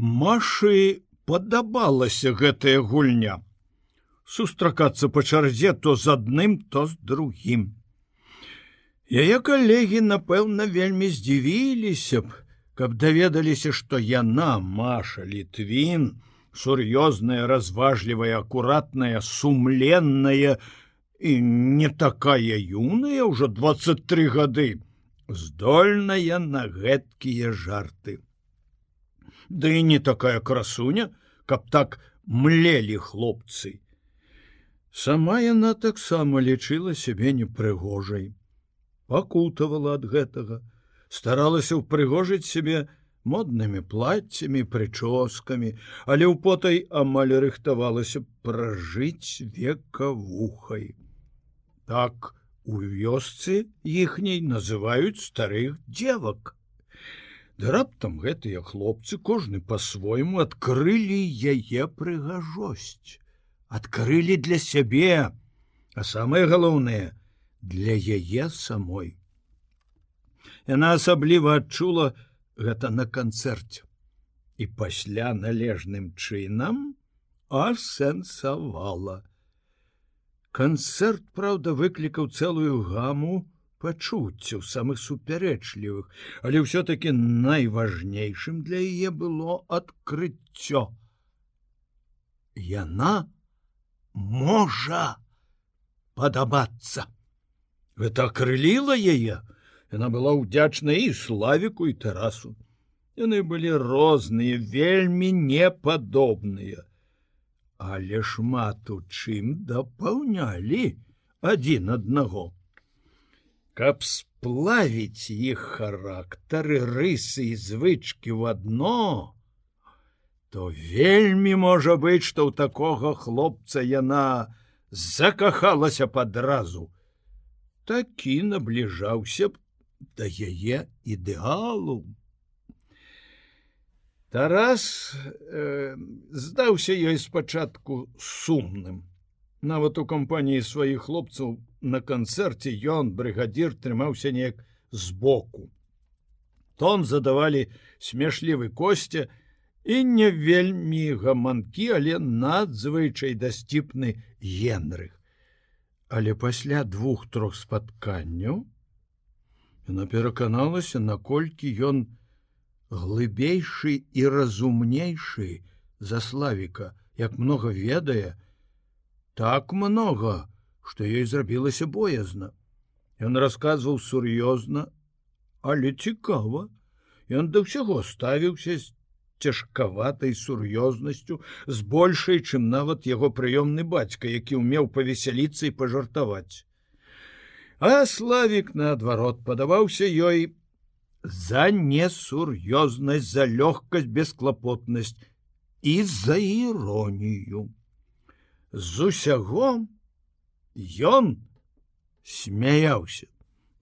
Машы падабалася гэтая гульня. Сустракацца па чарзе то з адным, то з другім. Яе калегі, напэўна, вельмі здзівіліся б, каб даведаліся, што яна Маша літвін, сур'ёзная, разважлівая, акуратная, сумленная і не такая юная ўжо 23 гады, здольная на гэткія жарты. Ды і не такая красуня, каб так млелі хлопцы. Сама яна таксама лічыла сябе непрыгожай пакутавала ад гэтага, старалася ўпрыгожыць сябе моднымі плаццямі, прычоскамі, але ў потай амаль рыхтавалася пражыць векавухай. Так у вёсцы іхняй называюць старых дзевак. Да раптам гэтыя хлопцы кожны па-свойму адкрылі яе прыгажосць, адкрылі для сябе, а самае галоўнае, для яе самой. Яна асабліва адчула гэта на канцэрце і пасля належным чынам асэнсавала. Канцэрт, праўда, выклікаў цэлую гаму пачуццяў самых супярэчлівых, але ўсё-таки найважнейшым для яе было адкрыццё. Яна можа падабацца. Гэта акрыліла яе. Яна была ўдзячна і славіку і тэрасу яны былі розныя вельмі непадобныя. Але шмат у чым дапаўнялі адзін аднаго каб сплавіць іх характары рысы і звычки в адно то вельмі можа быць што ў такога хлопца яна закахалася падразу такі набліжаўся б да яе ідэалу. Тарас э, здаўся ёй спачатку сумным. Нават у кампаніі сваіх хлопцаў на канцэрце ён брыгадзір трымаўся неяк збоку. Тон задавалі смешлівы косця і не вельмі гаманкі, але надзвычай дасціпны генрых але пасля двух-трох спатканняў яна пераканалася наколькі ён глыбейшы і разумнейшы за славіка як много ведае так много что ёй зрабілася боязна ён расказваў сур'ёзна але цікава ён да ўсяго ставіўся з цяжкаватай сур'ёзнасцю з большай, чым нават яго прыёмны бацька, які ўмеў павесяліцца і пажартаваць. А славік наадварот падаваўся ёй за несур'ёзнасць, за лёгкасць бесклапотнасць і за іронію. З усяго ён смяяўся,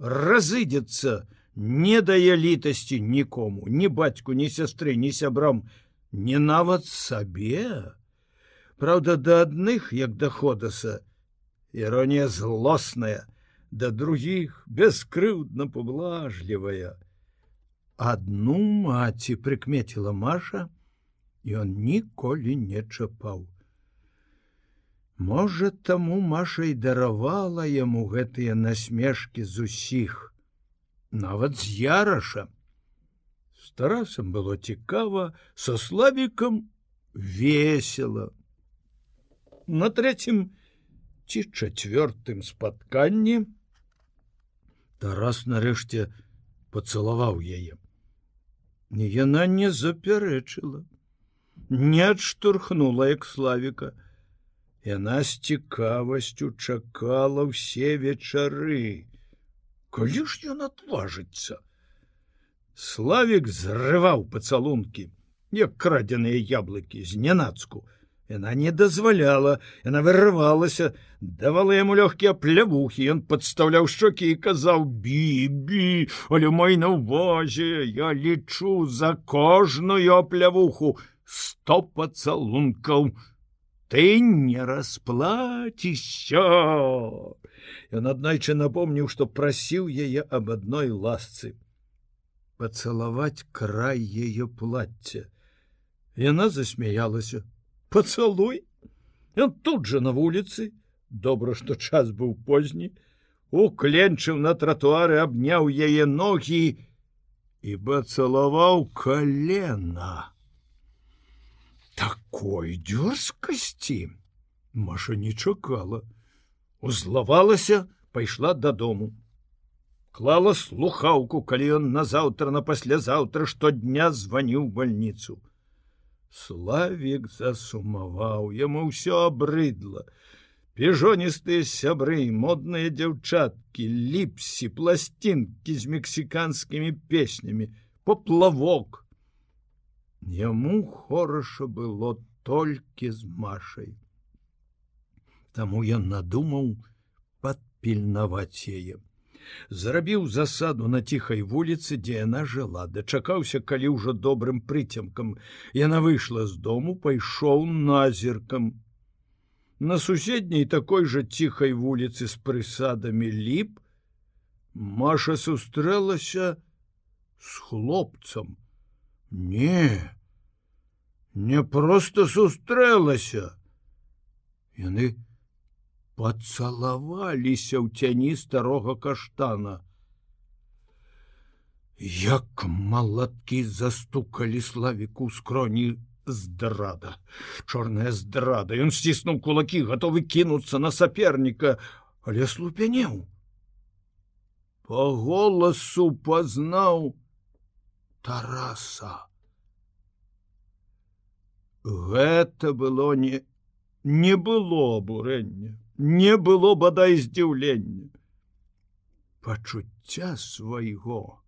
разыдзецца, не дае літасці нікому ні бацьку ні сястры ні сябрам не нават сабе. Праўда да адных як даходаса іронія злосная да других бескрыўдна поблажлівая адну маці прыкмеціла маша он ніколі не чапаў Можа таму маша і даравала яму гэтыя насмешкі з усіх нават з яраша. С тарасам было цікава, со славікам весело. На третьем ці чацвёртым спатканні Тарас нарэшце пацалаваў яе. Не яна не запярэчыла, не адштурхнула як славіка. Яна з цікавасцю чакала ўсе вечары. Калі ж ён отважыцца славик зрываў пацалунки як крадзеныя яблыкі з нянацку яна не дазваляла яна вырывалася давала яму лёгкія плявухі. Ён подставляў шчокі і казаў бібі але мой на увазе я лічу за кожную плявуху сто пацалункаў ты не расплаціся Ён аднайчы напомніў, што прасіў яе аб адной ласцы пацалаваць край яе плацця. Яна засмяялася: Пацалуй! Ён тут жа на вуліцы, добра, што час быў позні, укленчыў на тратуары, абняў яе ногі і бацалаваў колена. Такой дзёрзкасці Маша не чакала, узлавалася, пайшла дадому. Клала слухаўку, калі ён назаўтра на паслязаўтра штодня званіў больніцу. Славік засумаваў, яму ўсё абрыдла. Пежоністыя сябры, модныя дзяўчаткі, ліпсі, пласцінкі з мексіканскімі песнямі, поплавок. Яму хораша было толькі з машай. Таму ён надумаў падпільнаваць яе зарабіў засаду на ціхай вуліцы, дзе яна жыла, дачакаўся, калі ўжо добрым прыцемкам яна выйшла з дому, пайшоў назіркам. На суседняй такой жа ціхай вуліцы з прысадамі ліп, Маша сустрэлася з хлопцам. Не, не проста сустрэлася. Яны пацалаваліся ў цяні старога каштана. Як малаткі застукалі славіку скроні здрада, чорная здрада, Ён сціснуў кулакі, гатовы кінуцца на саперніка, але слупянеў. По голасу пазнаў Тараса. Гэта было не не было абурэння не было бадай здзіўлення. Пачуцця свайго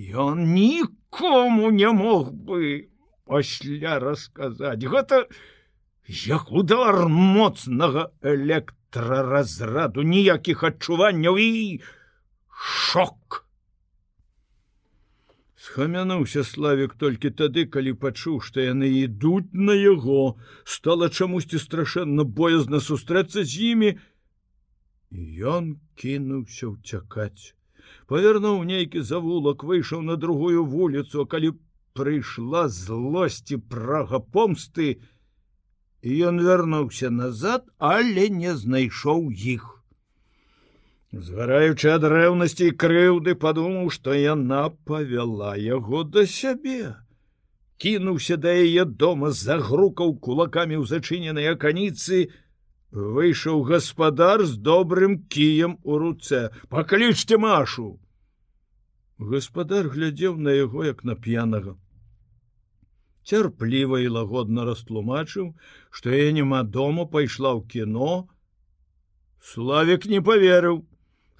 ён нікому не мог бы пасля расказаць. Гэта як удар моцнага электраразраду ніякіх адчуванняў і шок схамянуўся славік толькі тады калі пачуў што яны ідуць на яго. Стала чамусьці страшэнна боязна сустрэцца з імі. Ён кінуўся ўцякаць. Павярнуў нейкі завулак выйшаў на другую вуліцу калі прыйшла злосці прага помсты ён вярнуўся назад але не знайшоў іх Згараючы ад рэўнасці і крыўды падумаў, што яна павяла яго да сябе. Кінуўся да яе дома, загрукаў кулакамі ў зачыненай аканіцы, выйшаў гаспадар з добрым кіем у руцэ. Паклічце машу. Гаспадар глядзеў на яго як на п'янага. Цярпліва і лагодна растлумачыў, што я няма дома пайшла ў кіно. Славік не поверыў,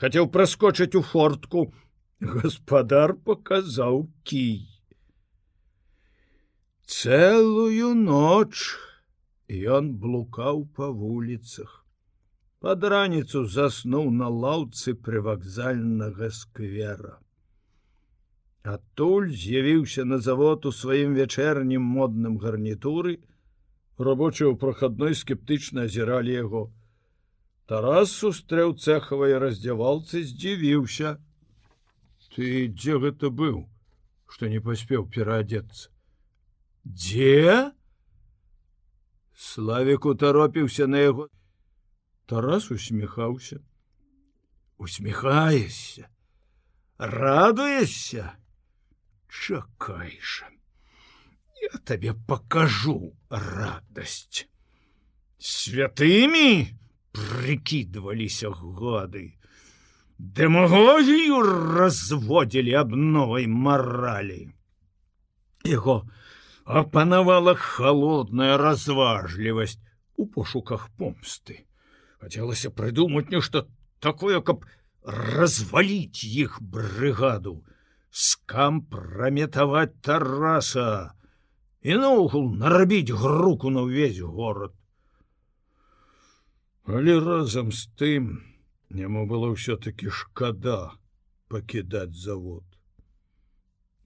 хотел проскочыць у фортку. Гаспадар показаў кій целую ноч ён блукаў по вуліцах под раніцу заснуў на лаўцы прывакзальнага сквера. Адтуль з'явіўся на завод у сваім вячэрнім модным гарнітуры. Рабочыя ў прахадной скептычна азіралі яго Тарас сустрэў цэхавай раздзявалцы здзівіўся. Ты дзе гэта быў, што не паспеў пераадзецца. Дзе? Славік утаропіўся на яго. Тарас усміхаўся. Усміхаешся, радуешся, Чакай жа. Я табе пакажу радасць. Святымі, прыкідваліся годы. Дэмагогію разводзілі аб новай маралі. Яго апанавала холодная разважлівасць у пошуках помсты. Хацелася прыдумаць нешта такое, каб разваліць іх брыгаду, скампраметаваць тараса і наогул нарабіць груку на ўвесь горад. Але разам з тым яму было ўсё-таки шкада пакідаць завод.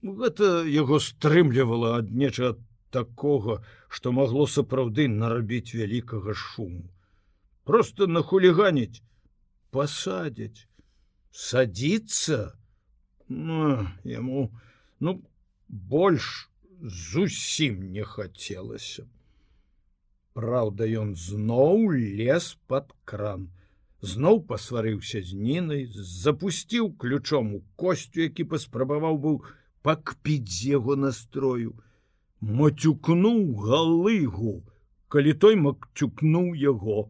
Гэта яго стрымлівала ад нечага такога, што магло сапраўды нарабіць вялікага шуму. Просто нахуліганіць, пасадзяць, садіцца ну, яму ну больш зусім не хацелася. Праўда, ён зноў лез под кран. Зноў пасварыўся з нінай, запусціў ключом у костю, які паспрабаваў быў пакпіць з яго настрою, мацюкнуў галыгу, калі той макцюкнуў яго.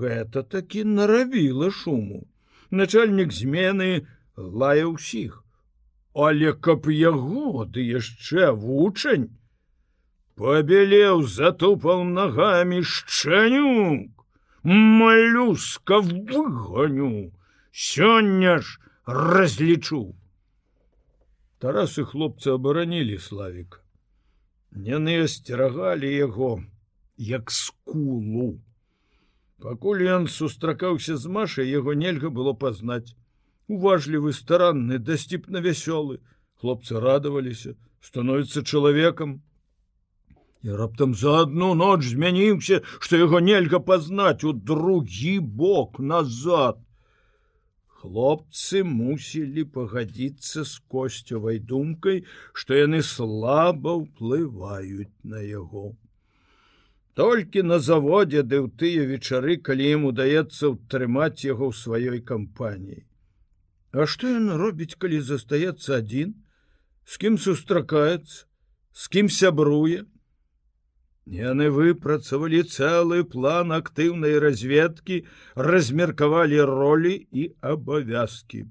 Гэта такі наравіла шуму. Начальнік змены лая ўсіх. Але каб яго ды яшчэ вучань, побелеў затупал ногами шчанюк малюска выгоню. Сёння ж разлічу тарасы хлопцы абаранілі славік яны асцерагалі яго як скулу. Пакуль ён сустракаўся з машай яго нельга было пазнаць. Уважлівы старанны дасціпна вясёлы. Хлопцы радаваліся становіцца чалавекам і раптам за одну ноч змяніўся, што яго нельга пазнаць у другі бок назад. Хлопцы мусілі пагадзіцца з косцевай думкай, што яны слаба ўплываюць на яго. Толькі на заводзе ды ў тыя вечары, калі ім удаецца ўтрымаць яго ў сваёй кампаніі. А што ён робіць, калі застаецца адзін, з кім сустракаецца, з кім сябруе, Яны выпрацавалі цэлы план актыўнай разведкі, размеркавалі ролі і абавязкі.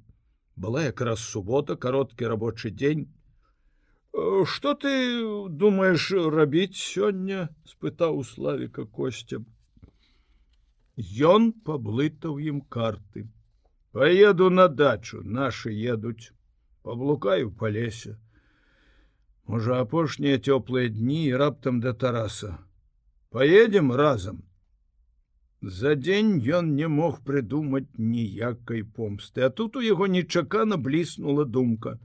Была якраз субота, кароткі рабочы дзень. Што ты думаеш рабіць сёння? — спытаў славіка косця. Ён паблытаў ім карты. Паеду на дачу, нашы едуць, паблукаю па лесе. Можа апошнія цёплыя дні і раптам да тараса. Поедем разам. За дзень ён не мог прыдумаць ніякай помсты, а тут у яго нечакана бліснула думка.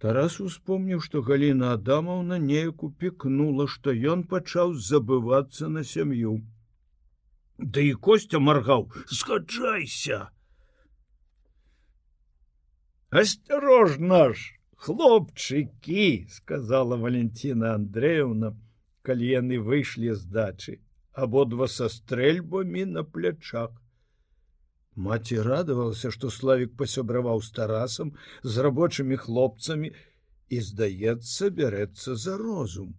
Тарас успомніў, што Гліна Адамаўна неяк упікнула, што ён пачаў забывацца на сям'ю. Ды і костя маргаў, згаджайся. Асцярожна ж! Хлопчыкі сказала валентина андреевна калі яны выйшлі з дачы абодва са стрэльбамі на плячах маці радавалася што славик пасябраваў з тарасам з рабочымі хлопцамі і здаецца бярэцца за розум.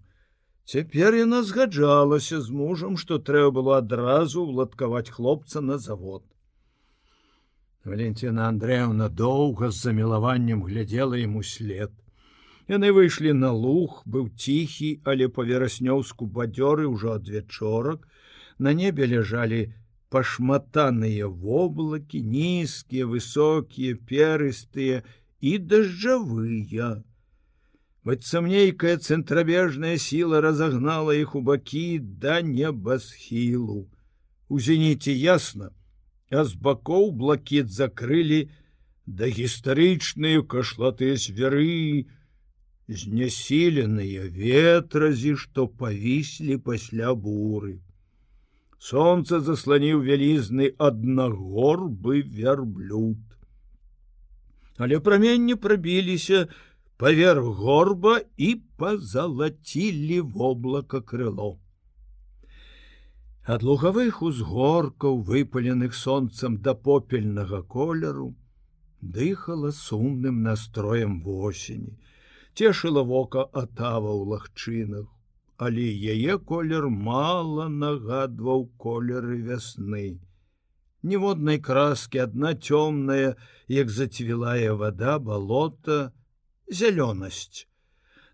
Цяпер яна згаджалася з мужам што трэба было адразу ўладкаваць хлопца на завод Валентина Андреевна доўга з замілаваннем глядзела ему след. Яны выйшлі на луг, быў ціхі, але па вераснёўску бадзёры ўжо ад вечорак. На небе ляжалі пашматаныя воблакі, нізкія, высокія, перыстыя і дажджавыя. Быццам нейкая цэнтрабежная сіла разагнала іх у бакі да небасхілу. У зеніце ясна, а з бакоў блакет закрылі да гістарычныя кашлатыя звяры, знясіленыя ветразі, што павіслі пасля буры. Сонца засланіў вялізны аднагорбы вярблюд. Але праменні прабіліся паверх горба і пазалацілі воблака крыло. Ад лугавых узгоркаў, выпаленых сонцам да попельнага колеру, дыхала сумным настроем восені, цешыла вока атава ў лагчынах, але яе колер мала нагадваў колеры вясны. Ніводнай краскі адна цёмная, як зацвілая вода балота, зялёнасць.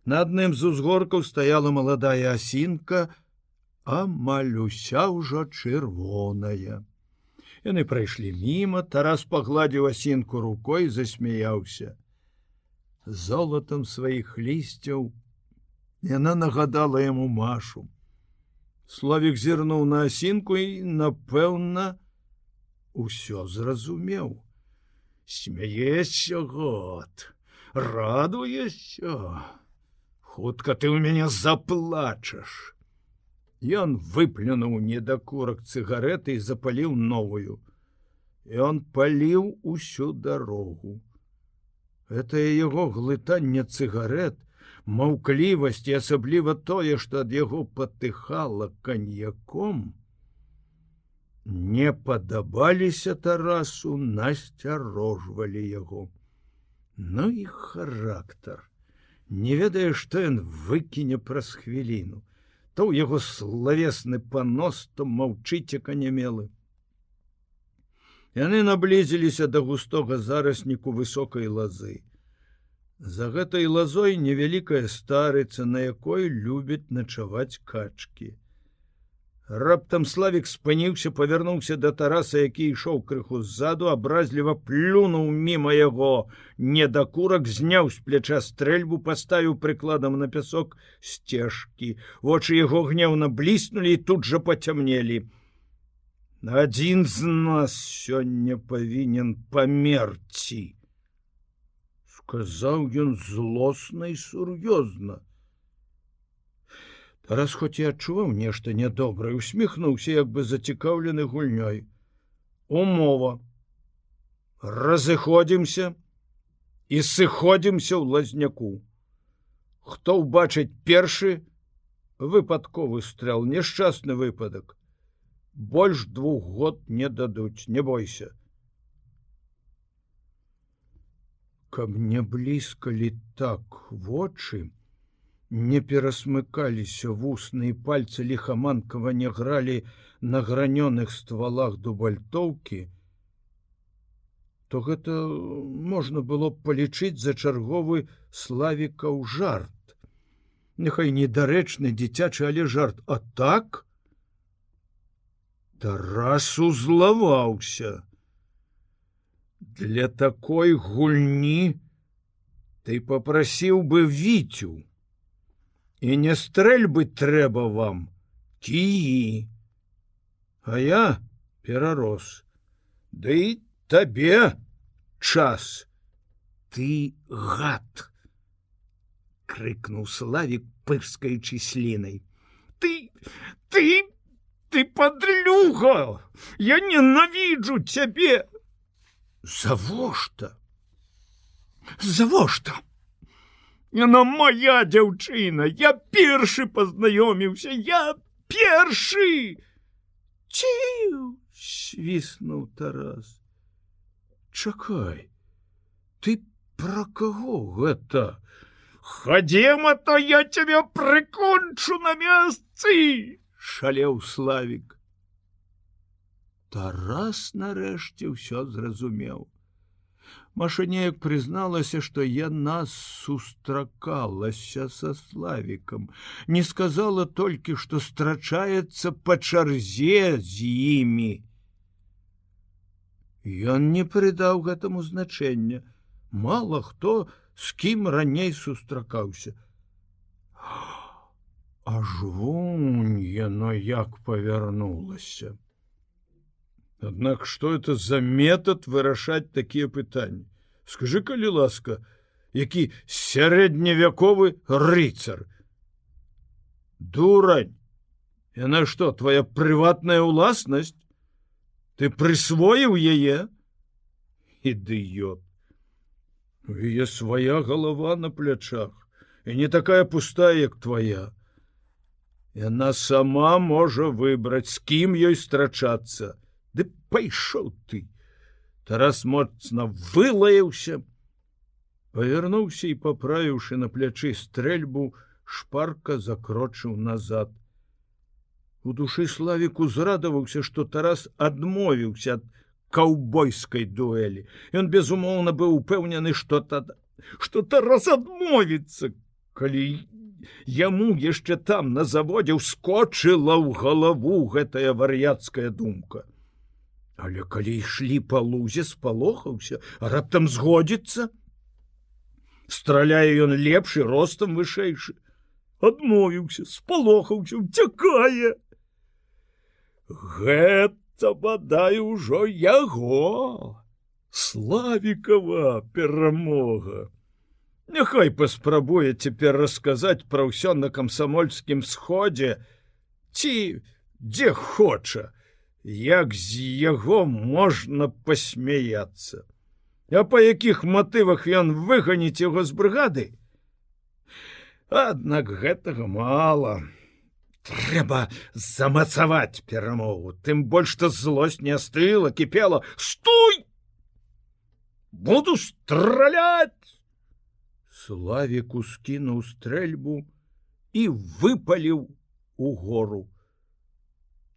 На адным з узгоркаў стаяла маладая асінка, амаль уся ўжо чырвоная. Яны прайшлі мімо, Тарас пагладзіў асінку рукой, засмяяўся. Золатам сваіх лісцяў яна нагадала яму машу. Славік зірнуў на асінку і, напэўна, усё зразумеў. Смяешся год, радуешся, хутка ты ў мяне заплачаш. Ён выплюнуў недакурак цыгареты і запаліў новую. І он паліў усю дарогу. Это яго глытанне цыгарет маўклівасць і асабліва тое, што ад яго патыхала каньяком, не падабаліся тарасу, насцярожвалі яго. Ну і характар. Не ведае, што ён выкіне праз хвіліну, то ў яго славесны панос, то маўчыце канямелы. Яны наблізіліся да густога зарасніку высокай лазы. За гэтай лазой невялікая старыца, на якой любяць начаваць качки. Раптам славік спыніўся, павярнуўся да тараса, які ішоў крыху ззаду, абразліва плюнуў мімо яго, недакурак зняў з пляча стрэльбу, паставіў прыкладам на пясок сцежкі. Вочы яго гневна бліснулі і тут жа пацямнелі адзін з нас сёння павінен памерці сказаў ён злосна і сур'ёзна раз хоць і адчуваў нешта нядобрае усміхнуўся як бы зацікаўлены гульнёй. Умова. Разыходзімся і сыходзімся ў лазняку. Хто ўбачыць першы выпадковы стрэл няшчасны выпадак. Больш двух год не дадуць не бойся. Каб не блізкалі так вочы не перасмыкаліся вусныя пальцы лихаманкава не гралі на гранёных ствалах дубальтоўкі то гэта можна было палічыць за чарговы славікаў жарт няхай недарэчны дзіцячы але жарт а так Тарас узлаваўся. Для такой гульні ты попрасіў бы віцю. І не стрэльбы трэба вам кіі. А я перарос. Ды і табе час ты гад крыкнуў славік пырскаючы слінай. Ты ты ты подлюга я ненавіджу цябе завошта завошта яна моя дзяўчына я першы пазнаёміўся я першы ці свіснуў тарас чакай ты про каго гэта хадзема то я цябе прыкончу на месцы шалеў славік. Тарас нарэшце ўсё зразумеў. Маша неяк прызналася, што яна сустракалася са славікам, не сказала толькі, што страчаецца па чарзе з імі. Ён не прыдаў гэтаму значэння. Мала хто з кім раней сустракаўся. Аж вунь яно як павярнулася. Аднак что это за метод вырашаць такія пытанні? Скажы, калі ласка, які сярэдневяковы рыцар. Дурань, Яна что, твоя прыватная ўласнасць? Ты прысвоіў яе? Ідыёт. Яе свая галава на плячах і не такая пустая, як твоя. Яна сама можа выбраць, з кім ёй страчацца. Ды пайшоў ты. Тарас моцна вылаяўся, павярнуўся і паправіўшы на плячы стрэльбу, шпарка закрочыў назад. У душы славіку зрадаваўся, што Тарас адмовіўся ад каўбойскай дуэлі. Ён безумоўна быў упэўнены, што тад... што Тарас адмовіцца, калі яму яшчэ там на заводзе ўскочыла ў галаву гэтая вар'яцкая думка. Але калі ішлі па лузе спалохаўся, раптам згодзіцца, страляе ён лепшы ростам вышэйшы, адмовіўся, спалохаўся, уцякае. Гэта бадай ужо яго, славікава перамога. Няхай паспрабуе цяпер расказаць пра ўсё на камсамольскім сходзе ці дзе хоча, як з яго можна пасмяяцца. А па якіх матывах ён выганіць яго з брыгады? Аднак гэтага мала. Трэба замацаваць перамогу, тым больш што злосць не стыла, кіпела, стуй! Буду стралять! Славіку скінуў стрэльбу і выпаліў у гору.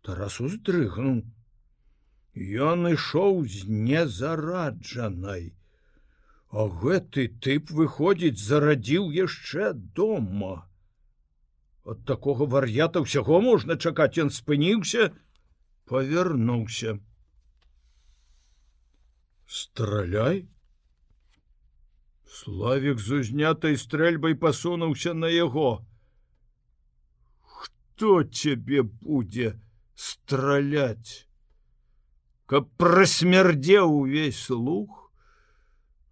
Тарас уздрыгнуў. Ён ішоў з незараджанай. А гэты тып выходзіць, зарадзіў яшчэ дома. От такога вар'ята ўсяго можна чакаць, ён спыніўся, павярнуўся. Страляй! Славік з узнятай стрэльбай пасунуўся на яго. Хто цябе будзе страляць? Каб прасмярдзеў увесь лух,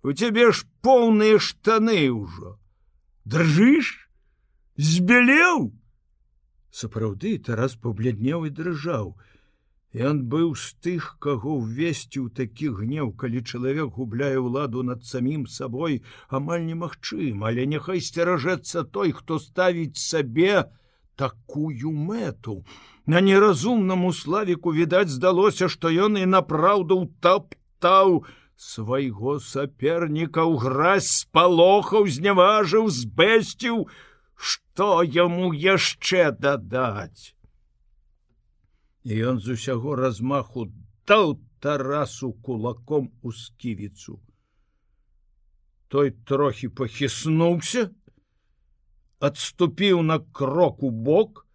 У цябе ж поўныя штаны ўжо. Држыш, збялеў. Сапраўды Тарас пабляднеў і дрыжаў. Ён быў з тых, каго ўвесці ў такі гнеў, калі чалавек губляе ўладу над самім сабой, амаль немагчым, але няхай сцеражэцца той, хто ставіць сабе такую мэту. На неразумнаму славіку відаць здалося, што ён і напраўду таптаў свайго саперніка ў гразь спалохаў, зняважыў, збэсціў, што яму яшчэ дадаць? І ён з усяго размаху даў тарасу кулаком у сківіцу. Той трохі пахіснуўся, адступіў на крок у бок,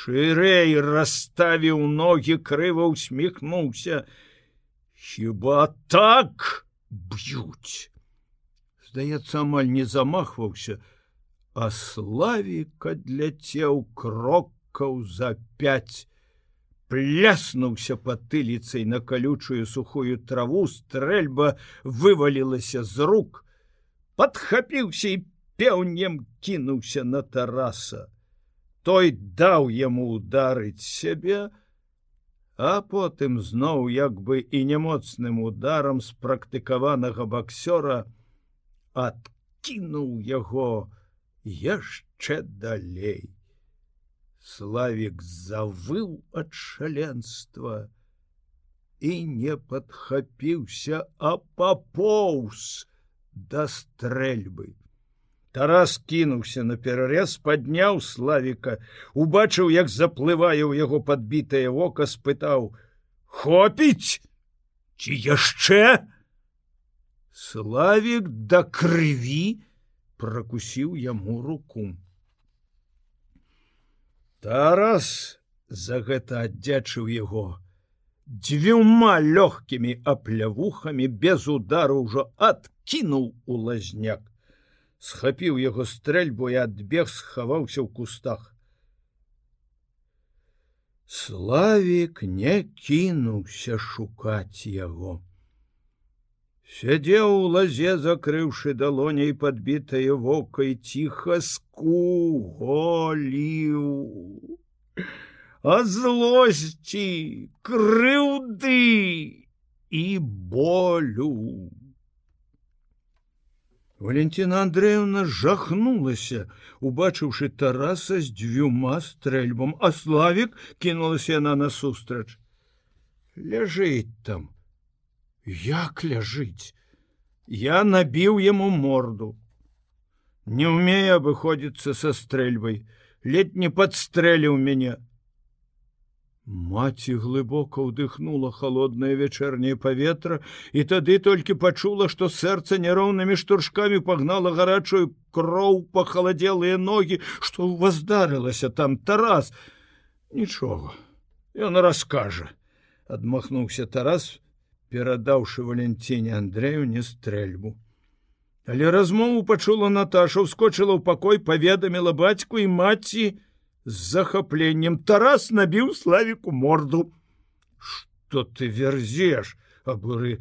шырэй расставіў ногі крыва усміхнуўся. Хіба так б'юць. Здаецца, амаль не замахваўся, а славіка дляцеў крок крокаў за пять пляснуўся патыліцай на калючую сухую траву стрэльба вывалілася з рук подхапіўся і пеўнем кінуўся на тараса той даў яму ударыць сябе а потым зноў як бы і немоцным ударам спрактыкаванага баксёра адкінуў яго яшчэ далей Славік завыў ад шаленства і не падхапіўся, а папоўз да стрэльбы. Тарас кінуўся на перарэз, падняў славіка, убачыў, як заплывае ў яго падбітае вока, спытаў: « Хопіць, ці яшчэ? Славік да крыві пракусіў яму руку. Тарас за гэта аддзячыў яго. Дзвюма лёгкімі аплявухамі без удару ўжо адкінуў у лазняк. Схапіў яго стрэльбу і адбег схаваўся ў кустах. Славік не кінуўся шукаць яго. Сядзеў у лазе, закрыўшы далоняй падбітае вока і ціха скуголіў. А злосці, крыўды і болю. Валентина Андреевна жахнулася, убачыўшы тараса з дзвюма стрэльбам, а славік кінулася яна насустрач. Ляжыць там, як ляжыць я набіў яму морду не умея абыходзіцца са стрэльбай ледь не подстрэліў мяне Маці глыбока ўдыхнула холоднае вечэрняе паветра і тады толькі пачула што сэрца няроўнымі штуршкамі пагнала гарачую кроў пахаладзелыя ногі што ў вас здарылася там тарас нічога ён раскажа адмахнуўся тарас перадаўшы валенціне Андрею не стрэльбу. Але размову пачула Наташа, ускочыла ў пакой, паведаміла бацьку і маці з захапленнем Тарас набіў славіку морду. Што ты верзеш, абуры,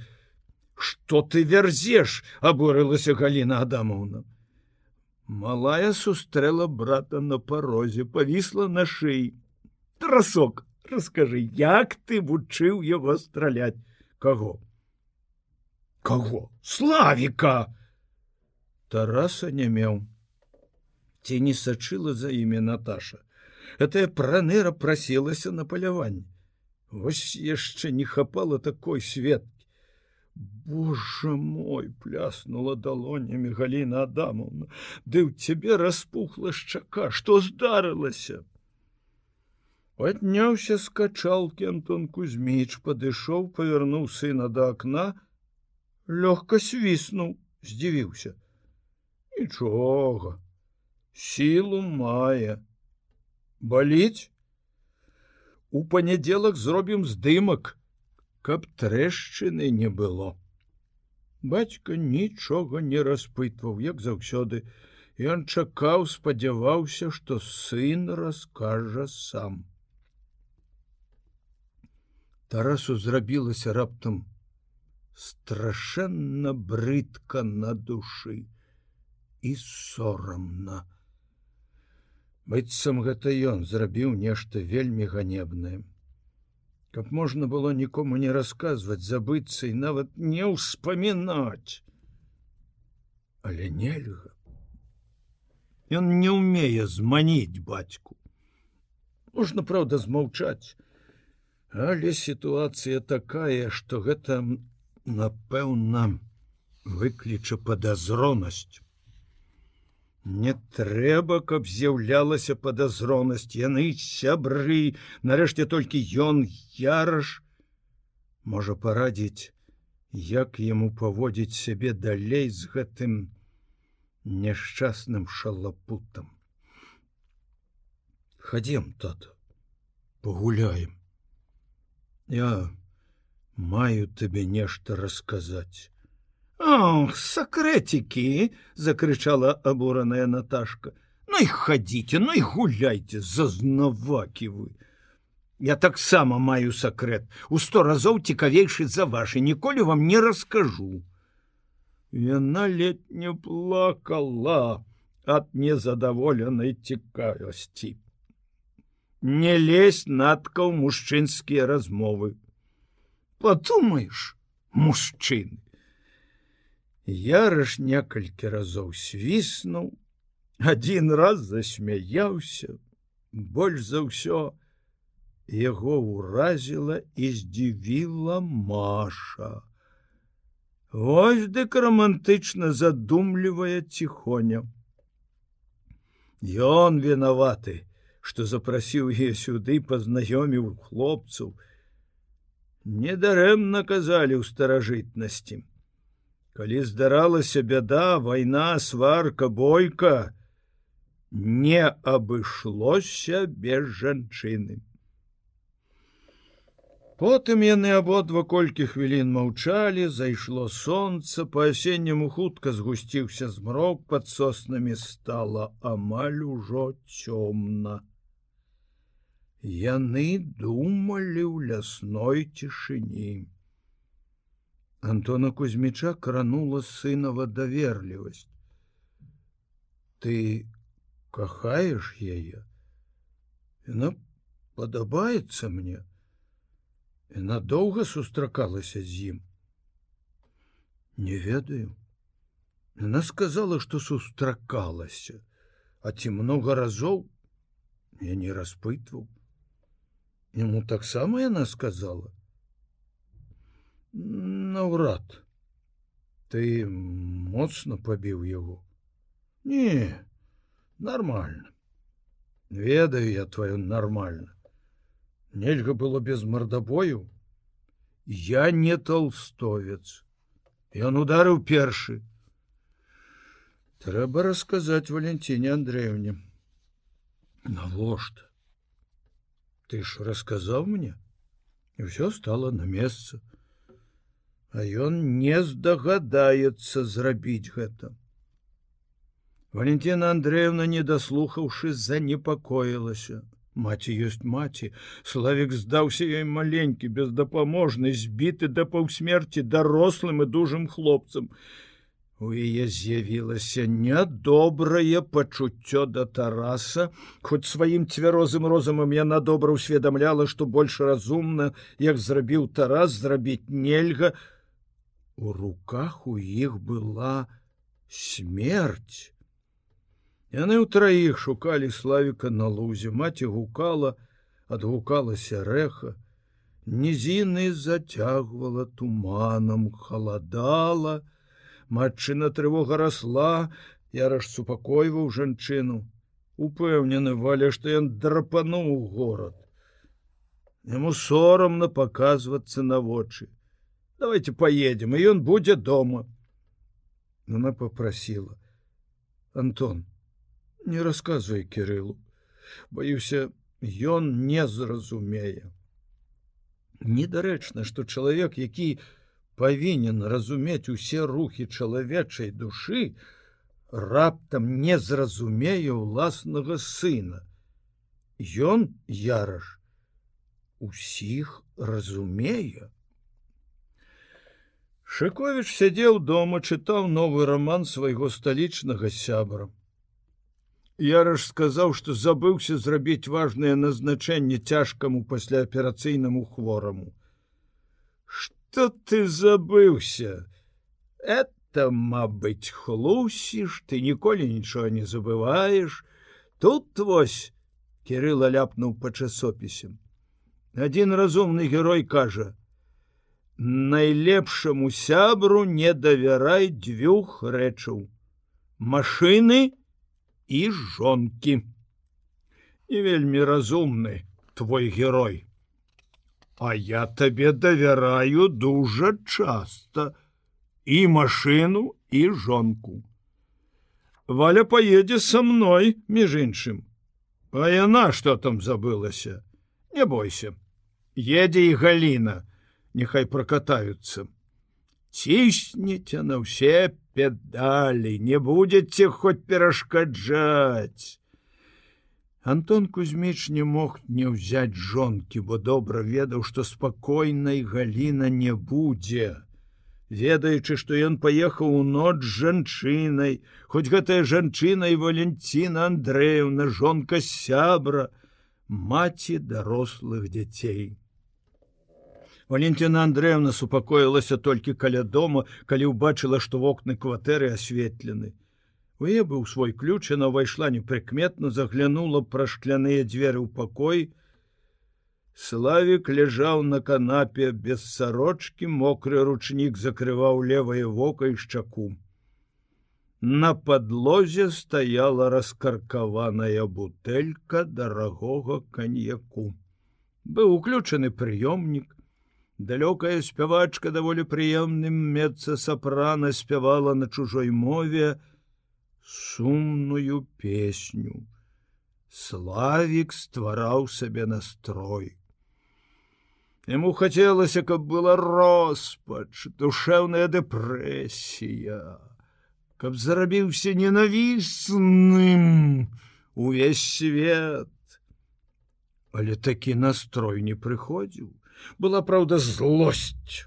Што ты верзеш, абурылася Галіна Адамовна. Малая сустрэла брата на парозе, павісла на шыі. Трасок, раскажы, як ты вучыў яго страляць кого кого славіка тараса не меў ці не сачыла за імі Наташа. Гэтая праныра прасілася на паляванне. Вось яшчэ не хапала такой светкі. Божа мой пляснула далонямі Гліна Адамовна, Ды ў цябе распухла шчака, што здарылася. Падняўся з качалкі Антон Кузьміч, падышоў, павярнуў сына да акна, лёгка свіснуў, здзівіўся. Нічога, сілу мае. Баліць? У панядзелак зробім здымак, каб трэшчыны не было. Бацька нічога не распытваў, як заўсёды, Ён чакаў, спадзяваўся, што сын раскажа сам. Тарасу зрабілася раптам страшэнна брыдка на душы і сорамна. Быццам гэта ён зрабіў нешта вельмі ганебнае. Каб можна было нікому не расказваць забыцца і нават не ўспамінаць. Але нельга. Ён не умее зманіць бацьку. Можна праўда змаўчаць. Але сітуацыя такая што гэта напэўна выкліча падазронасць Не трэба, каб з'яўлялася падазронасць, яны сябры, нарэшце толькі ён яраш можа парадзіць, як яму паводзіць сябе далей з гэтым няшчасным шалапутам. Хадзем тата, пагуляем. Я маю табе нешта расказаць. Ох, сакрэцікі закрычала абураная Наташка. Ну і хадзіце, ну і гуляйце зазнавакі вы. Я таксама маю сакрэт у сто разоў цікавейшы за вашы ніколі вам не раскажу. Яна ледь не плакала ад незадаволенай цікавасці. Не лезь надкаў мужчынскія размовы. Падумаеш, мужчыны Яраш некалькі разоў свіснуў, адзін раз засмяяўся, больш за ўсё яго ўразіла і здзівіла Маша. Вось дык романтычна задумлівая ціхоня. Ён вінаваты, што запрасіў е сюды пазнаёміў хлопцаў. Недарэмна казалі ў старажытнасці калі здаралася бяда вайна сварка бойка не абышлося без жанчыны. Потым яны абодва колькі хвілін маўчалі зайшло солнце па-асенняму хутка згусціўся змрок под соснамі стала амаль ужо цёмна. Яны думалі ў лясной цішыні Антона Кузьміча кранула сынова даверлівасць. Ты кахаеш яе? Яна падабаецца мне. Яна доўга сустракалася з ім. Не ведаю. Яна сказала, што сустракалася, а ці много разоў я не распытваў. Яму таксама яна сказала: наўрад ты моцна пабіў яго не нормально ведаю я твою нормально нельга было без мордабою я не толстовец ён ударыў першы трэба расказаць валентине андреевне навошта ты ж расказаў мне і все стало на месца А ён не здагадаецца зрабіць гэта. Валентина Андреевна, не даслухаўшы, занепакоілася. Маці ёсць маці, Славік здаўся ёй маленькі, бездапаможны, збіты да паўсмерці дарослым і дужым хлопцам. У яе з'явілася нядобрае пачуццё да Тараса, хоць сваім цвярозым розумам яна добра ўсведамляла, што больш разумна, як зрабіў Тарас зрабіць нельга, У руках у іх была смерть. Яны ўтраіх шукалі славіка на лузе, маці гукала, адгукалася рэха, нізіны зацягвала туманам, халадала, матчына трывога расла, яраш супакойваў жанчыну. Упэўнены валя, што ён драпануў горад. Яму сорамна паказвацца на вочы. Давайте поедем, і ён будзе дома. Она попросила: Антон, не рассказывай кириллу. Боюся ён не зразумее недарэчна что чалавек які павінен разумець усе рухі чалавечай душы раптам не зразумее ўласнага сына. Ён яраш усіх разумее Шковіч сядзеў дома чытаў новы роман свайго сталічнага сябра Яраш сказаў, што забыўся зрабіць важнае назначэнне цяжкаму пасляаперацыйнаму хвораму. Што ты забыўся? Это, мабыць, хлусіш, ты ніколі нічога не забываеш. Тут вось Кірыла ляпнуў па часопісе. Адзін разумны герой кажа: « Найлепшаму сябру не давярай дзвюх рэчаў: Машыны, і жонкі. І вельмі разумны твой герой. А я табе давяраю дужа часта і машыну і жонку. Валя поедзе са мной між іншым. А яна что там забылася? Не бойся. Едзе і галіна, Нехай прокатаюцца. Цісніце на ўсе педалі, не будетеце хоць перашкаджаць. Антон Кузьміч не мог не ўзяць жонкі, бо добра ведаў, што спакойнай галіна не будзе. Ведаючы, што ён паехаў у ноч з жанчынай, хоць гэтая жанчына і Валенціна Андрэевна, жонка сябра, маці дарослых дзяцей. Валентина Андреевна супакоілася толькі каля дома, калі ўбачыла, што вокны кватэры асветлены. У е быў свой ключ, она ўвайшла непрыкметна, заглянула пра шкляныя дзверы ў пакой. Славік ляжаў на канапе без сарочки, мокры ручнік закрываў левае вока і шчаку. На подлозе стаяла раскаркаваная бутэлька дарагога каньяку. Быў уключаны прыёмнік, далёкая спявачка даволі прыемным мецца сапрана спявала на чужой мове сумную песню. Славік ствараў сабе настрой. Яму хацелася, каб была роспач, душэўная дэпрэсія, каб зарабіўся ненавісным увесь свет. Але такі настрой не прыходзіў была праўда злосць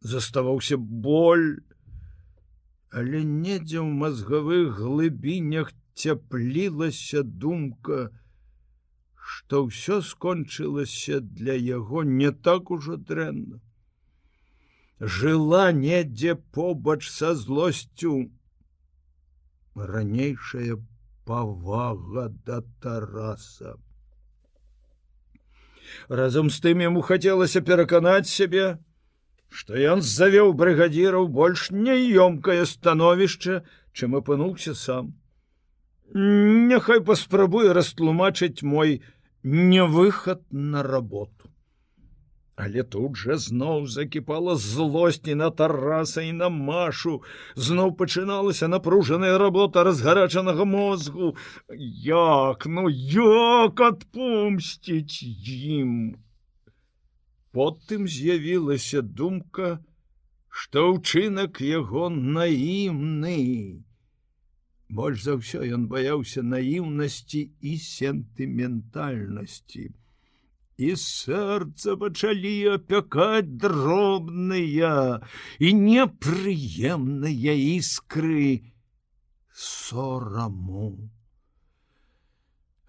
заставаўся боль. Але недзе ў мазгавых глыбінях цяплілася думка што ўсё скончылася для яго не так ужо дрэнна. Жыла недзе побач са злосцю. Ранейшая павага да тараса разам з тым яму хацелася пераканаць сябе што ён завёў брыгадзіраў больш няёмкае становішча чым апынуўся сам. Няхай паспрабуе растлумачыць мой невыхад на работу Але тут жа зноў закіпала злосці на тараса і на машу. Зноў пачыналася напружаная работа разгарачанага мозгу. Як ну як адпомсціць ім. Потым з'явілася думка, што ўчынак яго наімны. Больш за ўсё ён баяўся наіўнасці і сентыментальнасці і сэрца пачалі апякаць дробныя і непрыемныя іскры сораму.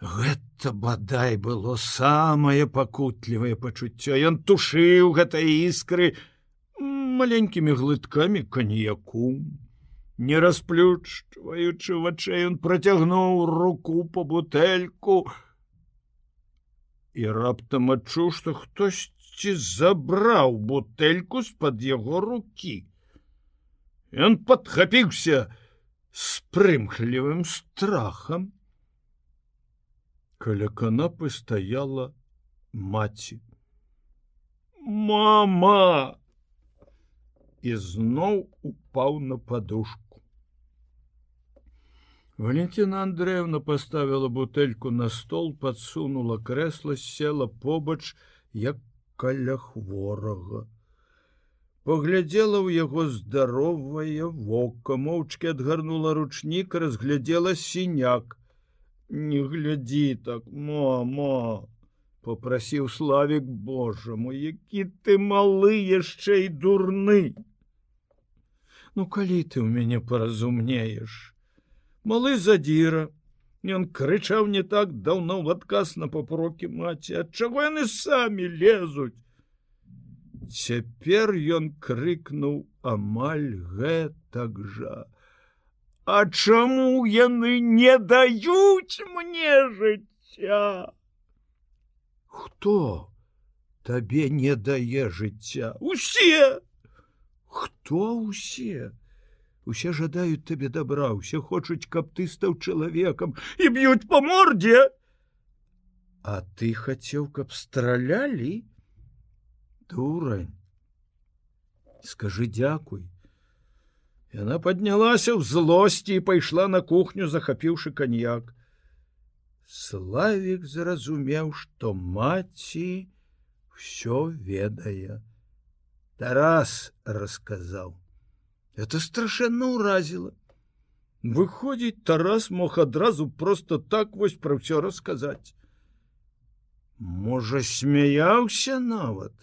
Гэта бадай было самае пакутлівае пачуццё. Ён тушыў гэтай іскры маленькімі глыткамі каньяку. не расплючваючы вачэй ён працягнуў руку по бутэльку і раптам адчуў што хтосьці забраў бутэльку з-пад яго руки ён падхапіўся з прымхлівым страхам. Каля канапы стаяла маці. Мама! Ізноў упаў на подушку Валентина Андреевна поставила бутэльку на стол, подсунула кресло, села побач, як каля хворага. Поглядела ў яго здаровае вока, моўчки адгарнула ручнік, разглядела сіняк. Не глядзі так, мама, попрасіў славик Божаму, які ты малы яшчэ і дурны. Ну калі ты ў мяне паразумнееш? Малы задзіра ён крычаў не так даўно в адказ на папрокі маці ад чаго яны самі лезуць цяпер ён крыкнуў амаль гэтак жа А чаму яны не даюць мне жыцця? Хто табе не дае жыцця? Усе! Хто усе усе жадаюць табе добра усе хочуць каб ты стаў чалавекам і б'юць по мордзе. А ты хацеў каб стралялі? Дурань. Скажи дзякуй. Яна поднялася ў злосці і пайшла на кухню захапіўшы каньяк. Славик зразумеў что маці все ведае. Тарас расказаў это страшэнна ўразіла выходзіць тарас мог адразу просто так вось пра ўсё расказаць можа смяяўся нават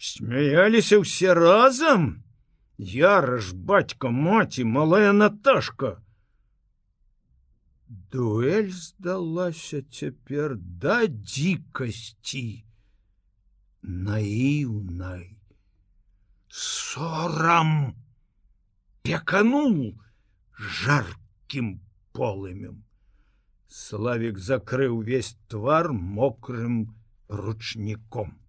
смяяліся ўсе разам яраш бацька маці малая наташка. Дуэль здалася цяпер да дзікасці наіўнай сорам пеканул жаркім полымем. Славик закрыў увесь твар мокрым ручніком.